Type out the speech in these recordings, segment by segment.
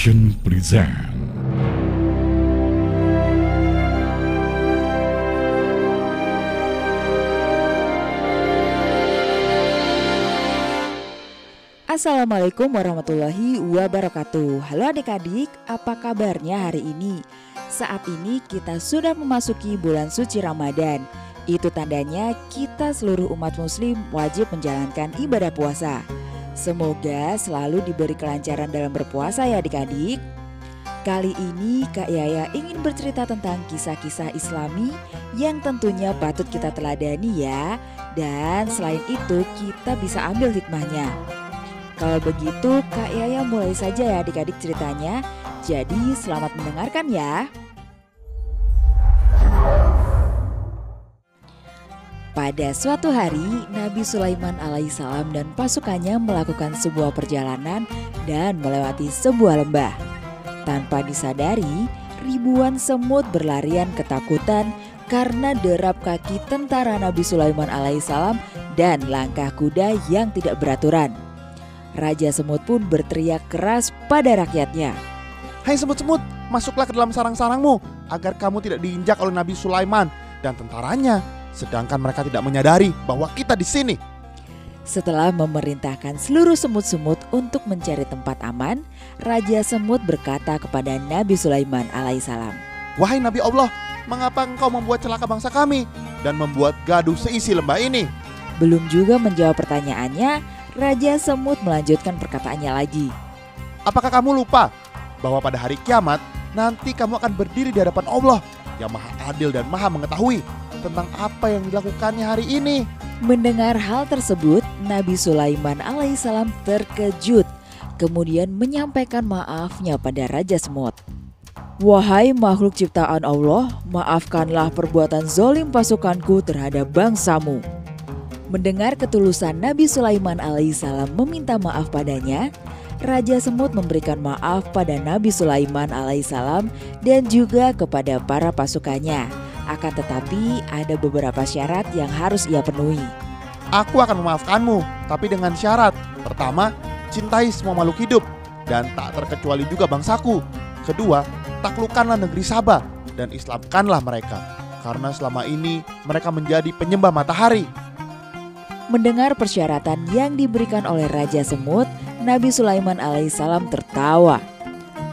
Present Assalamualaikum warahmatullahi wabarakatuh. Halo adik-adik, apa kabarnya hari ini? Saat ini kita sudah memasuki bulan suci Ramadan. Itu tandanya kita seluruh umat muslim wajib menjalankan ibadah puasa Semoga selalu diberi kelancaran dalam berpuasa ya adik-adik Kali ini Kak Yaya ingin bercerita tentang kisah-kisah islami yang tentunya patut kita teladani ya Dan selain itu kita bisa ambil hikmahnya kalau begitu, Kak Yaya mulai saja ya adik-adik ceritanya. Jadi selamat mendengarkan ya. Pada suatu hari, Nabi Sulaiman alaihissalam dan pasukannya melakukan sebuah perjalanan dan melewati sebuah lembah. Tanpa disadari, ribuan semut berlarian ketakutan karena derap kaki tentara Nabi Sulaiman alaihissalam dan langkah kuda yang tidak beraturan. Raja Semut pun berteriak keras pada rakyatnya. Hai semut-semut, masuklah ke dalam sarang-sarangmu agar kamu tidak diinjak oleh Nabi Sulaiman dan tentaranya. Sedangkan mereka tidak menyadari bahwa kita di sini. Setelah memerintahkan seluruh semut-semut untuk mencari tempat aman, Raja Semut berkata kepada Nabi Sulaiman alaihissalam. Wahai Nabi Allah, mengapa engkau membuat celaka bangsa kami dan membuat gaduh seisi lembah ini? Belum juga menjawab pertanyaannya, Raja Semut melanjutkan perkataannya lagi. Apakah kamu lupa bahwa pada hari kiamat nanti kamu akan berdiri di hadapan Allah yang maha adil dan maha mengetahui tentang apa yang dilakukannya hari ini? Mendengar hal tersebut, Nabi Sulaiman alaihissalam terkejut, kemudian menyampaikan maafnya pada Raja Semut. Wahai makhluk ciptaan Allah, maafkanlah perbuatan zolim pasukanku terhadap bangsamu. Mendengar ketulusan Nabi Sulaiman alaihissalam meminta maaf padanya, Raja Semut memberikan maaf pada Nabi Sulaiman alaihissalam dan juga kepada para pasukannya. Akan tetapi ada beberapa syarat yang harus ia penuhi. Aku akan memaafkanmu, tapi dengan syarat. Pertama, cintai semua makhluk hidup dan tak terkecuali juga bangsaku. Kedua, taklukkanlah negeri Sabah dan Islamkanlah mereka. Karena selama ini mereka menjadi penyembah matahari. Mendengar persyaratan yang diberikan oleh Raja Semut, Nabi Sulaiman alaihissalam tertawa.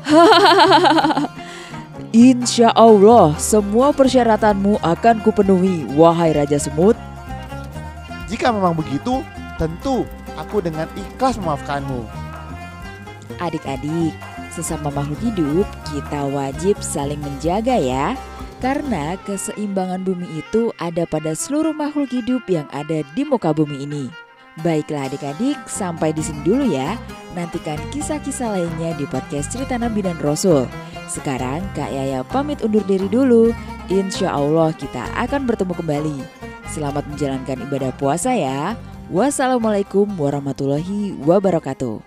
Insya Allah semua persyaratanmu akan kupenuhi, wahai Raja Semut. Jika memang begitu, tentu aku dengan ikhlas memaafkanmu. Adik-adik, sesama makhluk hidup, kita wajib saling menjaga ya. Karena keseimbangan bumi itu ada pada seluruh makhluk hidup yang ada di muka bumi ini. Baiklah adik-adik, sampai di sini dulu ya. Nantikan kisah-kisah lainnya di podcast Cerita Nabi dan Rasul. Sekarang Kak Yaya pamit undur diri dulu. Insya Allah kita akan bertemu kembali. Selamat menjalankan ibadah puasa ya. Wassalamualaikum warahmatullahi wabarakatuh.